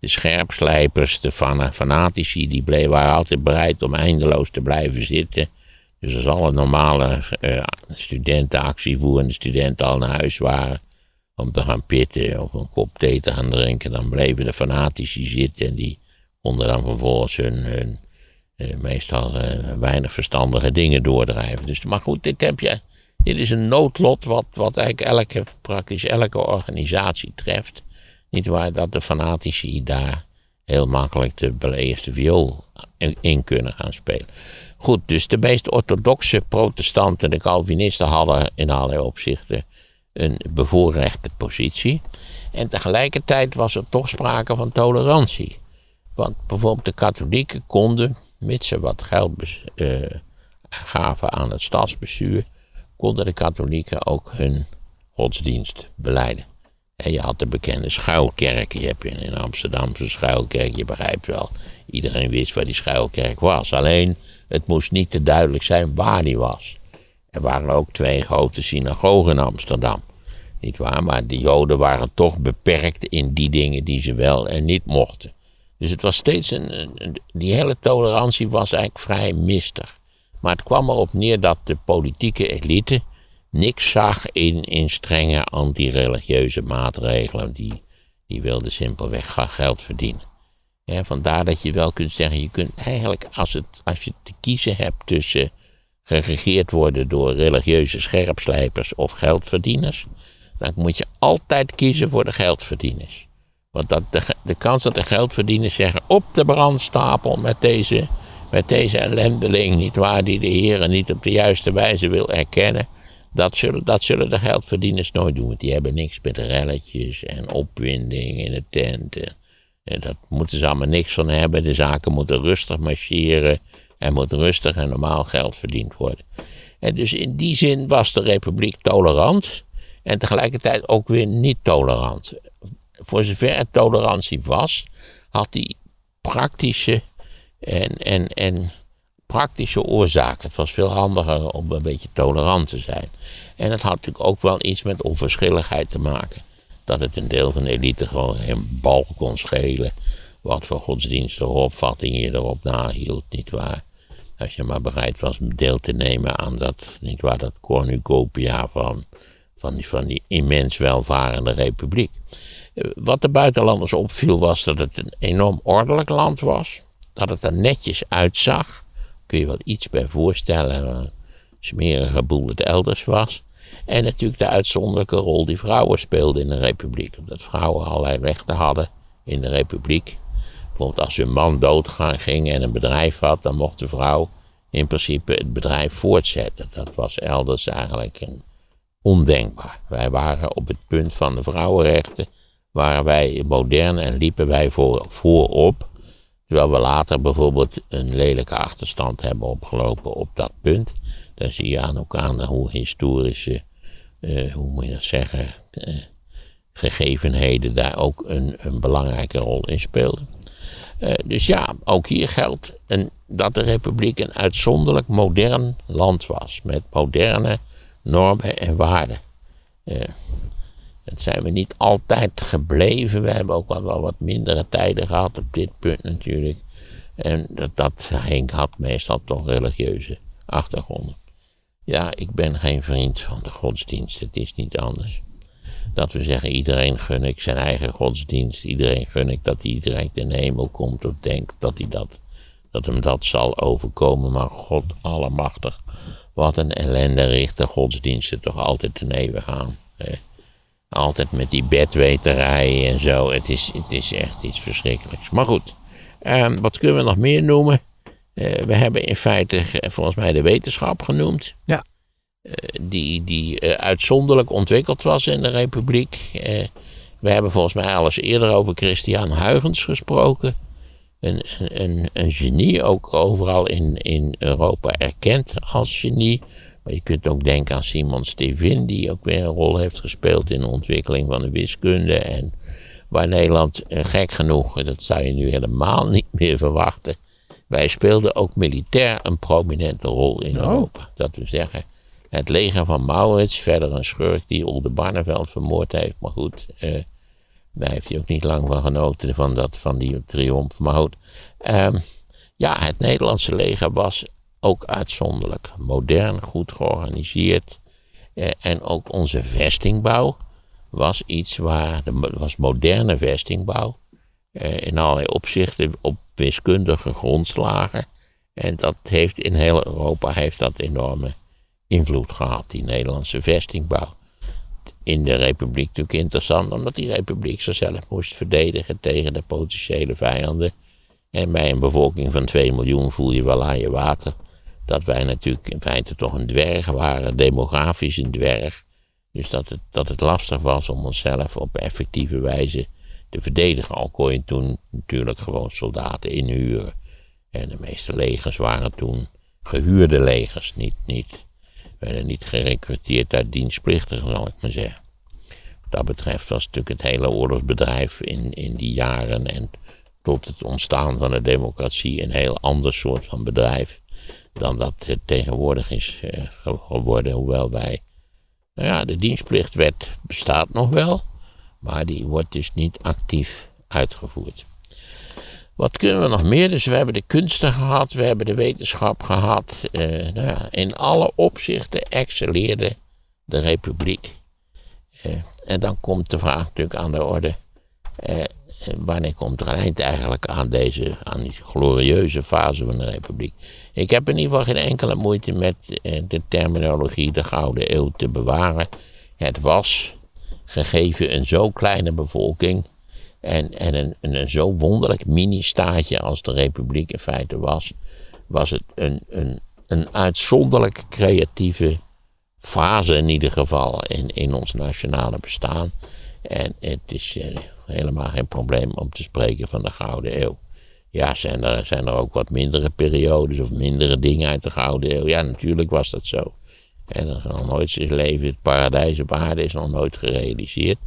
De scherpslijpers, de fana- fanatici, die bleven, waren altijd bereid om eindeloos te blijven zitten. Dus als alle normale uh, studenten actie voerende studenten al naar huis waren om te gaan pitten of een kop thee te gaan drinken, dan bleven de fanatici zitten en die konden dan vervolgens hun, hun uh, meestal uh, weinig verstandige dingen doordrijven. Dus, maar goed, dit, heb je, dit is een noodlot wat, wat eigenlijk elke, praktisch elke organisatie treft. Niet waar dat de fanatici daar heel makkelijk de eerste viool in kunnen gaan spelen. Goed, dus de meest orthodoxe protestanten, de Calvinisten, hadden in allerlei opzichten een bevoorrechte positie. En tegelijkertijd was er toch sprake van tolerantie. Want bijvoorbeeld de katholieken konden, mits ze wat geld uh, gaven aan het stadsbestuur, konden de katholieken ook hun godsdienst beleiden. En je had de bekende schuilkerk. Je hebt in Amsterdamse schuilkerk, je begrijpt wel. Iedereen wist waar die schuilkerk was. Alleen, het moest niet te duidelijk zijn waar die was. Er waren ook twee grote synagogen in Amsterdam. Niet waar, maar de Joden waren toch beperkt in die dingen die ze wel en niet mochten. Dus het was steeds een, een, die hele tolerantie was eigenlijk vrij mistig. Maar het kwam erop neer dat de politieke elite niks zag in, in strenge antireligieuze maatregelen. Die, die wilden simpelweg geld verdienen. Ja, vandaar dat je wel kunt zeggen, je kunt eigenlijk als, het, als je te kiezen hebt tussen geregeerd worden door religieuze scherpslijpers of geldverdieners, dan moet je altijd kiezen voor de geldverdieners. Want dat de, kans dat de geldverdieners zeggen op de brandstapel met deze, met deze ellendeling, niet waar, die de heren niet op de juiste wijze wil erkennen, dat zullen, dat zullen de geldverdieners nooit doen. Want die hebben niks met relletjes en opwinding in de tent. En dat moeten ze allemaal niks van hebben. De zaken moeten rustig marcheren. Er moet rustig en normaal geld verdiend worden. En dus in die zin was de republiek tolerant. En tegelijkertijd ook weer niet tolerant. Voor zover er tolerantie was, had die praktische en, en, en praktische oorzaken. Het was veel handiger om een beetje tolerant te zijn. En het had natuurlijk ook wel iets met onverschilligheid te maken. Dat het een deel van de elite gewoon een bal kon schelen. Wat voor godsdienstige opvatting je erop nahield, nietwaar. Als je maar bereid was deel te nemen aan dat, nietwaar, dat cornucopia van, van, die, van die immens welvarende republiek. Wat de buitenlanders opviel was dat het een enorm ordelijk land was. Dat het er netjes uitzag. Kun je wel iets bij voorstellen. Smerige boel het elders was. En natuurlijk de uitzonderlijke rol die vrouwen speelden in de republiek. Omdat vrouwen allerlei rechten hadden in de republiek. Bijvoorbeeld als een man doodging en een bedrijf had, dan mocht de vrouw in principe het bedrijf voortzetten. Dat was elders eigenlijk een ondenkbaar. Wij waren op het punt van de vrouwenrechten, waren wij modern en liepen wij voor, voorop. Terwijl we later bijvoorbeeld een lelijke achterstand hebben opgelopen op dat punt. Dan zie je aan elkaar hoe historische uh, hoe moet je dat zeggen, uh, gegevenheden daar ook een, een, belangrijke rol in speelden. Uh, dus ja, ook hier geldt dat de republiek een uitzonderlijk modern land was, met moderne normen en waarden. dat zijn we niet altijd gebleven. We hebben ook wel, wel wat mindere tijden gehad op dit punt natuurlijk. En dat, dat Henk had meestal toch religieuze achtergronden. Ja, ik ben geen vriend van de godsdienst. Het is niet anders. Dat we zeggen, iedereen gun ik zijn eigen godsdienst. Iedereen gun ik dat hij direct in de hemel komt. Of denkt dat, hij dat, dat hem dat zal overkomen. Maar God allemachtig. Wat een ellende richten godsdiensten toch altijd ten eeuwig aan. Hè? Altijd met die bedweterij en zo. Het is, het is echt iets verschrikkelijks. Maar goed, ehm, wat kunnen we nog meer noemen? Eh, we hebben in feite volgens mij de wetenschap genoemd. Ja. Eh, die die uh, uitzonderlijk ontwikkeld was in de Republiek. we hebben volgens mij alles eerder over Christian Huygens gesproken. Een, een, een genie, ook overal in, in Europa erkend als genie. Maar je kunt ook denken aan Simon Stevin, die ook weer een rol heeft gespeeld in de ontwikkeling van de wiskunde. En waar Nederland, gek genoeg, dat zou je nu helemaal niet meer verwachten, wij speelden ook militair een prominente rol in oh. Europa. Dat we zeggen, het leger van Maurits, verder een schurk die Olde Barneveld vermoord heeft. Maar goed, eh, daar heeft hij ook niet lang van genoten, van, dat, van die triomf. Maar goed, ehm, ja, het Nederlandse leger was ook uitzonderlijk. Modern, goed georganiseerd. Eh, en ook onze vestingbouw was iets waar, de, was moderne vestingbouw. Eh, in allerlei opzichten op wiskundige grondslagen. En dat heeft in heel Europa heeft dat enorme invloed gehad, die Nederlandse vestingbouw. In de republiek natuurlijk interessant, omdat die republiek zichzelf moest verdedigen tegen de potentiële vijanden. En bij een bevolking van 2 miljoen voel je wel aan je water dat wij natuurlijk in feite toch een dwerg waren, demografisch een dwerg. Dus dat het, dat het lastig was om onszelf op effectieve wijze te verdedigen. Al kon je toen natuurlijk gewoon soldaten inhuren. En de meeste legers waren toen gehuurde legers, niet, niet, werden niet gerecruiteerd uit dienstplichtigen, zal ik maar zeggen. Wat dat betreft was natuurlijk het hele oorlogsbedrijf in, in die jaren en tot het ontstaan van de democratie een heel ander soort van bedrijf dan dat het tegenwoordig is eh, geworden. Hoewel wij, nou ja, de dienstplichtwet bestaat nog wel, maar die wordt dus niet actief uitgevoerd. Wat kunnen we nog meer? Dus we hebben de kunsten gehad, we hebben de wetenschap gehad. Uh, nou ja, in alle opzichten excelleerde de republiek. Uh, en dan komt de vraag natuurlijk aan de orde. Uh, wanneer komt er een eind eigenlijk aan deze, aan die glorieuze fase van de republiek? Ik heb in ieder geval geen enkele moeite met de terminologie de Gouden Eeuw te bewaren. Het was, gegeven een zo kleine bevolking, en, en een, een, zo wonderlijk mini-staatje als de Republiek in feite was, was het een, een, een uitzonderlijk creatieve fase in ieder geval in, in ons nationale bestaan. En het is eh, helemaal geen probleem om te spreken van de Gouden Eeuw. Ja, zijn er, zijn er ook wat mindere periodes of mindere dingen uit de Gouden Eeuw? Ja, natuurlijk was dat zo. En er is nog nooit zijn leven, het paradijs op aarde is nog nooit gerealiseerd.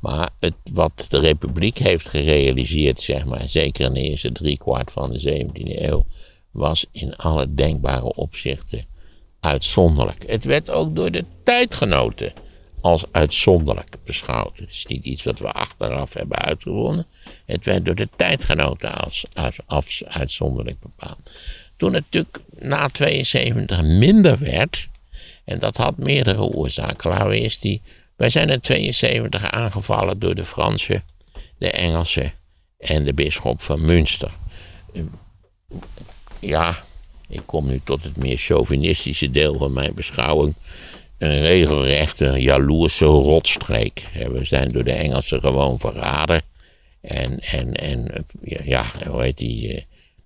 Maar het, wat de Republiek heeft gerealiseerd, zeg maar, zeker in de eerste driekwart van de 17e eeuw, was in alle denkbare opzichten uitzonderlijk. Het werd ook door de tijdgenoten als uitzonderlijk beschouwd. Het is niet iets wat we achteraf hebben uitgevonden. Het werd door de tijdgenoten als, als, uitzonderlijk bepaald. Toen het natuurlijk na 72 minder werd, en dat had meerdere oorzaken. Laten we die wij zijn in 72 aangevallen door de Fransen, de Engelsen en de bisschop van Münster. Ja, ik kom nu tot het meer chauvinistische deel van mijn beschouwing. Een regelrechte jaloerse rotstreek. We zijn door de Engelsen gewoon verraden. En, en, en ja, hoe heet die? Eh,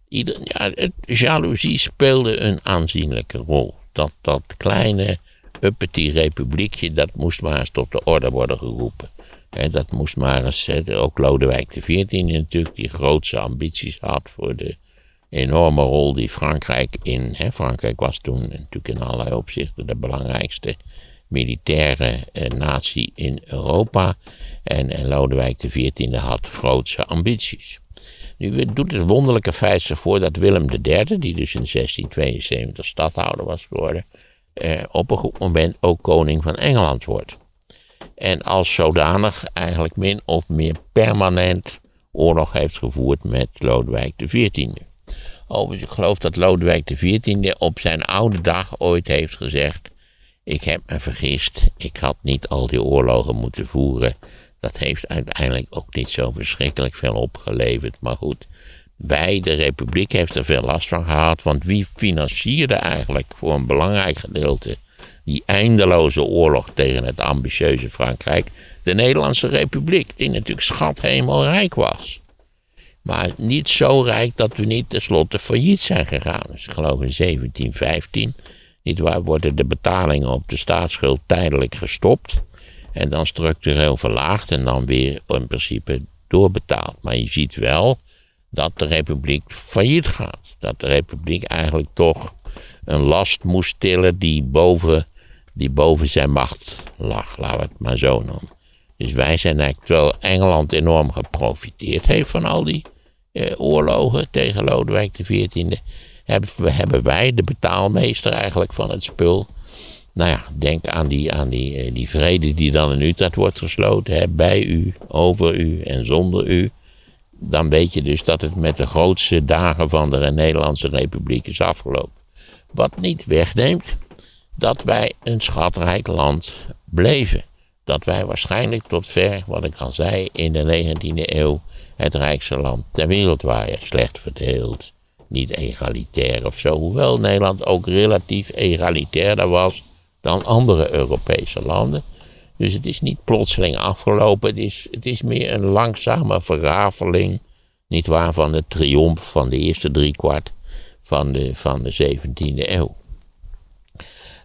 ieder, ja, het, jaloezie speelde een aanzienlijke rol. Dat, dat kleine uppity republiekje, dat moest maar eens tot de orde worden geroepen. En dat moest maar eens, ook Lodewijk XIV natuurlijk, die grootste ambities had voor de enorme rol die Frankrijk in, hè, Frankrijk was toen natuurlijk in allerlei opzichten de belangrijkste militaire eh, natie in Europa. En, en Lodewijk XIV had grootse ambities. Nu doet het wonderlijke feit zich voor dat Willem III, die dus in 1672 stadhouder was geworden, eh, op een goed moment ook koning van Engeland wordt. En als zodanig eigenlijk min of meer permanent oorlog heeft gevoerd met Lodewijk XIV. Overigens, ik geloof dat Lodewijk XIV op zijn oude dag ooit heeft gezegd: Ik heb me vergist, ik had niet al die oorlogen moeten voeren. Dat heeft uiteindelijk ook niet zo verschrikkelijk veel opgeleverd. Maar goed, bij de Republiek heeft er veel last van gehad, want wie financierde eigenlijk voor een belangrijk gedeelte die eindeloze oorlog tegen het ambitieuze Frankrijk? De Nederlandse Republiek, die natuurlijk schathemelrijk was. Maar niet zo rijk dat we niet tenslotte failliet zijn gegaan. Dus ik geloof in 1715, niet waar, worden de betalingen op de staatsschuld tijdelijk gestopt. En dan structureel verlaagd en dan weer in principe doorbetaald. Maar je ziet wel dat de republiek failliet gaat. Dat de republiek eigenlijk toch een last moest tillen die boven, die boven zijn macht lag, laten we het maar zo noemen. Dus wij zijn eigenlijk, terwijl Engeland enorm geprofiteerd heeft van al die eh, oorlogen tegen Lodewijk XIV, hebben, hebben wij de betaalmeester eigenlijk van het spul. Nou ja, denk aan die, aan die, eh, die vrede die dan in Utrecht wordt gesloten, hè, bij u, over u en zonder u dan weet je dus dat het met de grootste dagen van de Nederlandse Republiek is afgelopen. Wat niet wegneemt dat wij een schatrijk land bleven. Dat wij waarschijnlijk tot ver, wat ik al zei, in de 19e eeuw het rijkste land ter wereld waren. Slecht verdeeld, niet egalitair of zo. Hoewel Nederland ook relatief egalitairder was dan andere Europese landen. Dus het is niet plotseling afgelopen. Het is, het is meer een langzame verrafeling. Niet waar van de triomf van de eerste driekwart van de, van de 17e eeuw.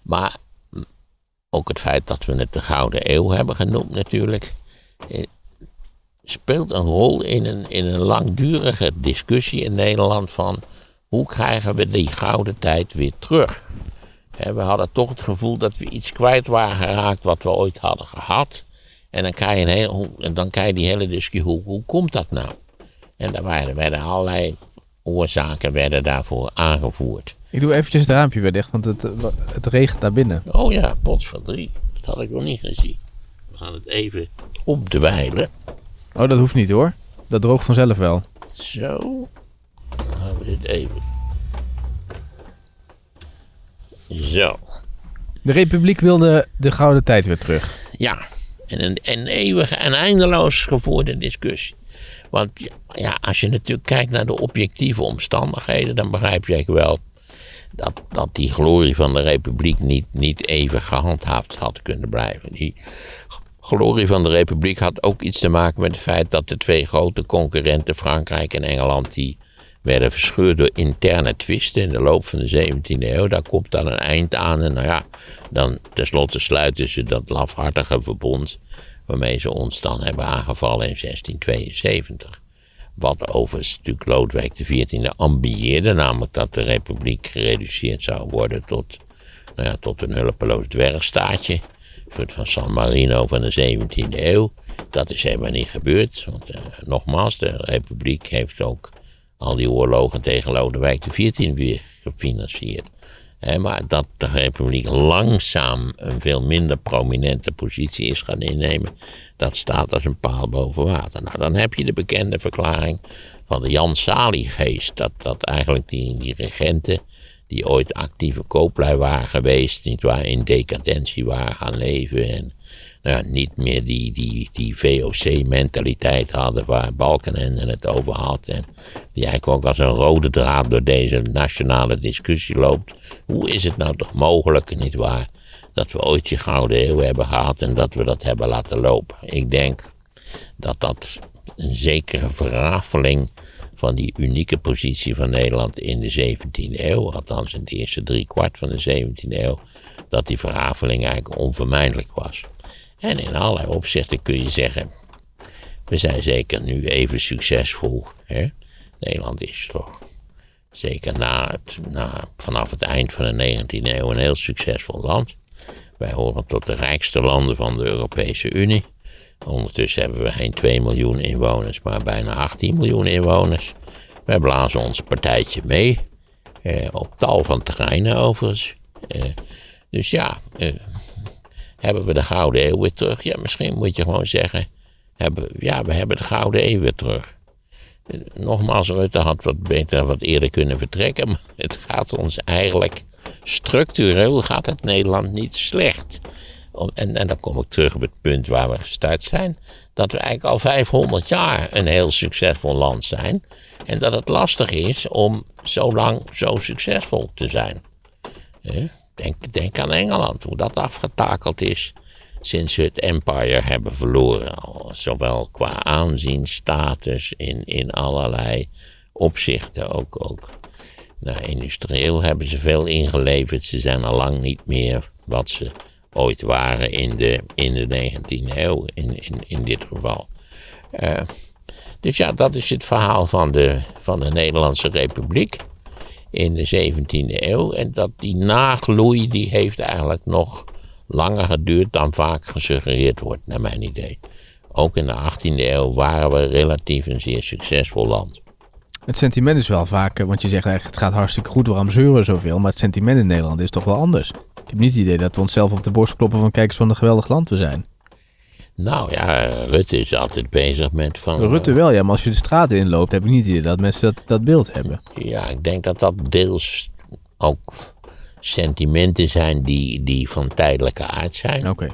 Maar ook het feit dat we het de Gouden Eeuw hebben genoemd natuurlijk. Eh, speelt een rol in een, in een langdurige discussie in Nederland van hoe krijgen we die gouden tijd weer terug? We hadden toch het gevoel dat we iets kwijt waren geraakt wat we ooit hadden gehad. En dan krijg je, een heel, dan krijg je die hele discussie, hoe, hoe komt dat nou? En daar waren, werden allerlei oorzaken werden daarvoor aangevoerd. Ik doe eventjes het raampje weer dicht, want het, eh, het regent daar binnen. Oh ja, potverdrie. Dat had ik nog niet gezien. We gaan het even opdwijlen. Oh, dat hoeft niet hoor. Dat droogt vanzelf wel. Zo. Dan gaan we dit even. Zo. De Republiek wilde de gouden tijd weer terug. Ja. En een, een eeuwige en eindeloos gevoerde discussie. Want ja, als je natuurlijk kijkt naar de objectieve omstandigheden, dan begrijp je eigenlijk wel dat, dat die glorie van de Republiek niet, niet even gehandhaafd had kunnen blijven. Die glorie van de Republiek had ook iets te maken met het feit dat de twee grote concurrenten, Frankrijk en Engeland, die werden verscheurd door interne twisten in de loop van de 17e eeuw. Daar komt dan een eind aan en nou ja, dan tenslotte sluiten ze dat lafhartige verbond waarmee ze ons dan hebben aangevallen in 1672. Wat overigens natuurlijk Lodewijk XIV ambieerde, namelijk dat de republiek gereduceerd zou worden tot, nou ja, tot een hulpeloos dwergstaatje. Een soort van San Marino van de 17e eeuw. Dat is helemaal niet gebeurd. Want eh, nogmaals, de republiek heeft ook al die oorlogen tegen Lodewijk XIV weer gefinancierd. Maar dat de republiek langzaam een veel minder prominente positie is gaan innemen, dat staat als een paal boven water. Nou, dan heb je de bekende verklaring van de Jan Salie-geest, dat, dat eigenlijk die, die regenten, die ooit actieve kooplui waren geweest, niet waar, in decadentie waren gaan leven en nou niet meer die, die, die VOC-mentaliteit hadden waar Balkenende het over had. En die eigenlijk ook als een rode draad door deze nationale discussie loopt. Hoe is het nou toch mogelijk, niet waar, dat we ooit die Gouden Eeuw hebben gehad en dat we dat hebben laten lopen? Ik denk dat dat een zekere verrafeling van die unieke positie van Nederland in de 17e eeuw, althans in de eerste drie kwart van de 17e eeuw, dat die verrafeling eigenlijk onvermijdelijk was. En in allerlei opzichten kun je zeggen, we zijn zeker nu even succesvol. Hè? Nederland is toch zeker na vanaf het eind van de 19e eeuw een heel succesvol land. Wij horen tot de rijkste landen van de Europese Unie. Ondertussen hebben we geen 2 miljoen inwoners, maar bijna 18 miljoen inwoners. Wij blazen ons partijtje mee. Eh, op tal van terreinen overigens. Eh, dus ja, eh, hebben we de Gouden Eeuw weer terug? Ja, misschien moet je gewoon zeggen, hebben, ja, we hebben de Gouden Eeuw weer terug. Nogmaals, Rutte had wat beter, wat eerder kunnen vertrekken, maar het gaat ons eigenlijk structureel gaat het Nederland niet slecht. En, en dan kom ik terug op het punt waar we gestart zijn. Dat we eigenlijk al 500 jaar een heel succesvol land zijn. En dat het lastig is om zo lang zo succesvol te zijn. Hè? Denk, denk aan Engeland, hoe dat afgetakeld is sinds ze het empire hebben verloren. Zowel qua aanzien, status, in, in allerlei opzichten ook. ook. Nou, industrieel hebben ze veel ingeleverd. Ze zijn al lang niet meer wat ze ooit waren in de, in de 19e eeuw, in, in, in dit geval. Eh, dus ja, dat is het verhaal van de, van de Nederlandse Republiek in de 17e eeuw. En dat die nagloei, die heeft eigenlijk nog langer geduurd dan vaak gesuggereerd wordt, naar mijn idee. Ook in de 18e eeuw waren we relatief een zeer succesvol land. Het sentiment is wel vaak, eh, want je zegt eigenlijk het gaat hartstikke goed, waarom zeuren zoveel? Maar het sentiment in Nederland is toch wel anders. Ik heb niet het idee dat we onszelf op de borst kloppen van kijk eens wat een geweldig land we zijn. Nou ja, Rutte is altijd bezig met van... Rutte wel, ja, maar als je de straten inloopt heb ik niet idee dat mensen dat, dat beeld hebben. Ja, ik denk dat dat deels ook sentimenten zijn die, die van tijdelijke aard zijn. Oké.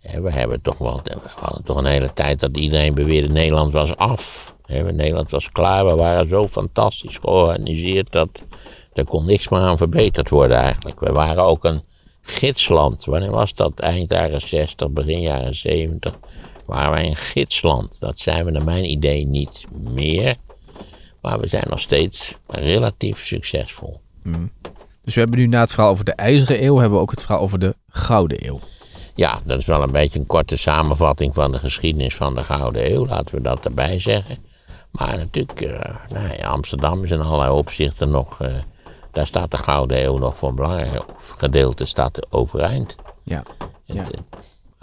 We hebben toch wel, we hadden toch een hele tijd dat iedereen beweerde Nederland was af. Nederland was klaar, we waren zo fantastisch georganiseerd dat er kon niks meer aan verbeterd worden eigenlijk. We waren ook een gidsland. Wanneer was dat? Eind jaren 60, begin jaren 70. Waren wij een gidsland. Dat zijn we naar mijn idee niet meer. Maar we zijn nog steeds relatief succesvol. Dus we hebben nu na het verhaal over de ijzeren eeuw, hebben we ook het verhaal over de gouden eeuw. Ja, dat is wel een beetje een korte samenvatting van de geschiedenis van de Gouden Eeuw, laten we dat erbij zeggen. Maar natuurlijk, eh, nou ja, Amsterdam is in allerlei opzichten nog. eh, daar staat de Gouden Eeuw nog voor een belangrijk gedeelte staat overeind. Ja. En, Ja. eh,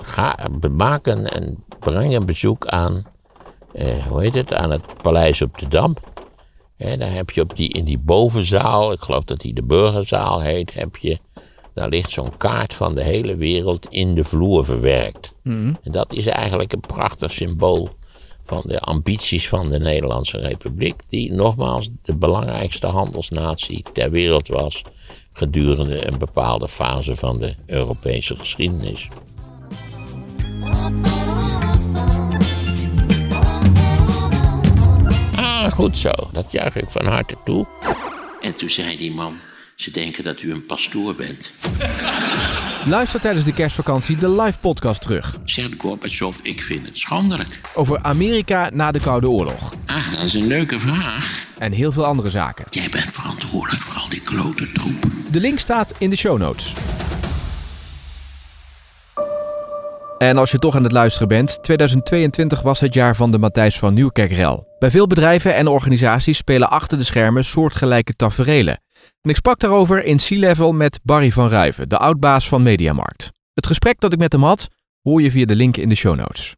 Ga, maak een, en breng een bezoek aan, eh, hoe heet het, aan het Paleis op de Dam. Hè, daar heb je op die, in die bovenzaal, ik geloof dat die de Burgerzaal heet, heb je, daar ligt zo'n kaart van de hele wereld in de vloer verwerkt. En dat is eigenlijk een prachtig symbool van de ambities van de Nederlandse Republiek, die nogmaals de belangrijkste handelsnatie ter wereld was gedurende een bepaalde fase van de Europese geschiedenis. Ah, goed zo. Dat juich ik van harte toe. En toen zei die man, ze denken dat u een pastoor bent. Luister tijdens de kerstvakantie de live podcast terug. Zegt Gorbachev, ik vind het schandelijk. Over Amerika na de Koude Oorlog. Ah, dat is een leuke vraag. En heel veel andere zaken. Jij bent verantwoordelijk voor al die klote troep. De link staat in de show notes. En als je toch aan het luisteren bent, 2022 was het jaar van de Matthijs van Nieuwkerkrel. Bij veel bedrijven en organisaties spelen achter de schermen soortgelijke taferelen. En ik sprak daarover in C-Level met Barry van Ruiven, de oudbaas van Mediamarkt. Het gesprek dat ik met hem had, hoor je via de link in de show notes.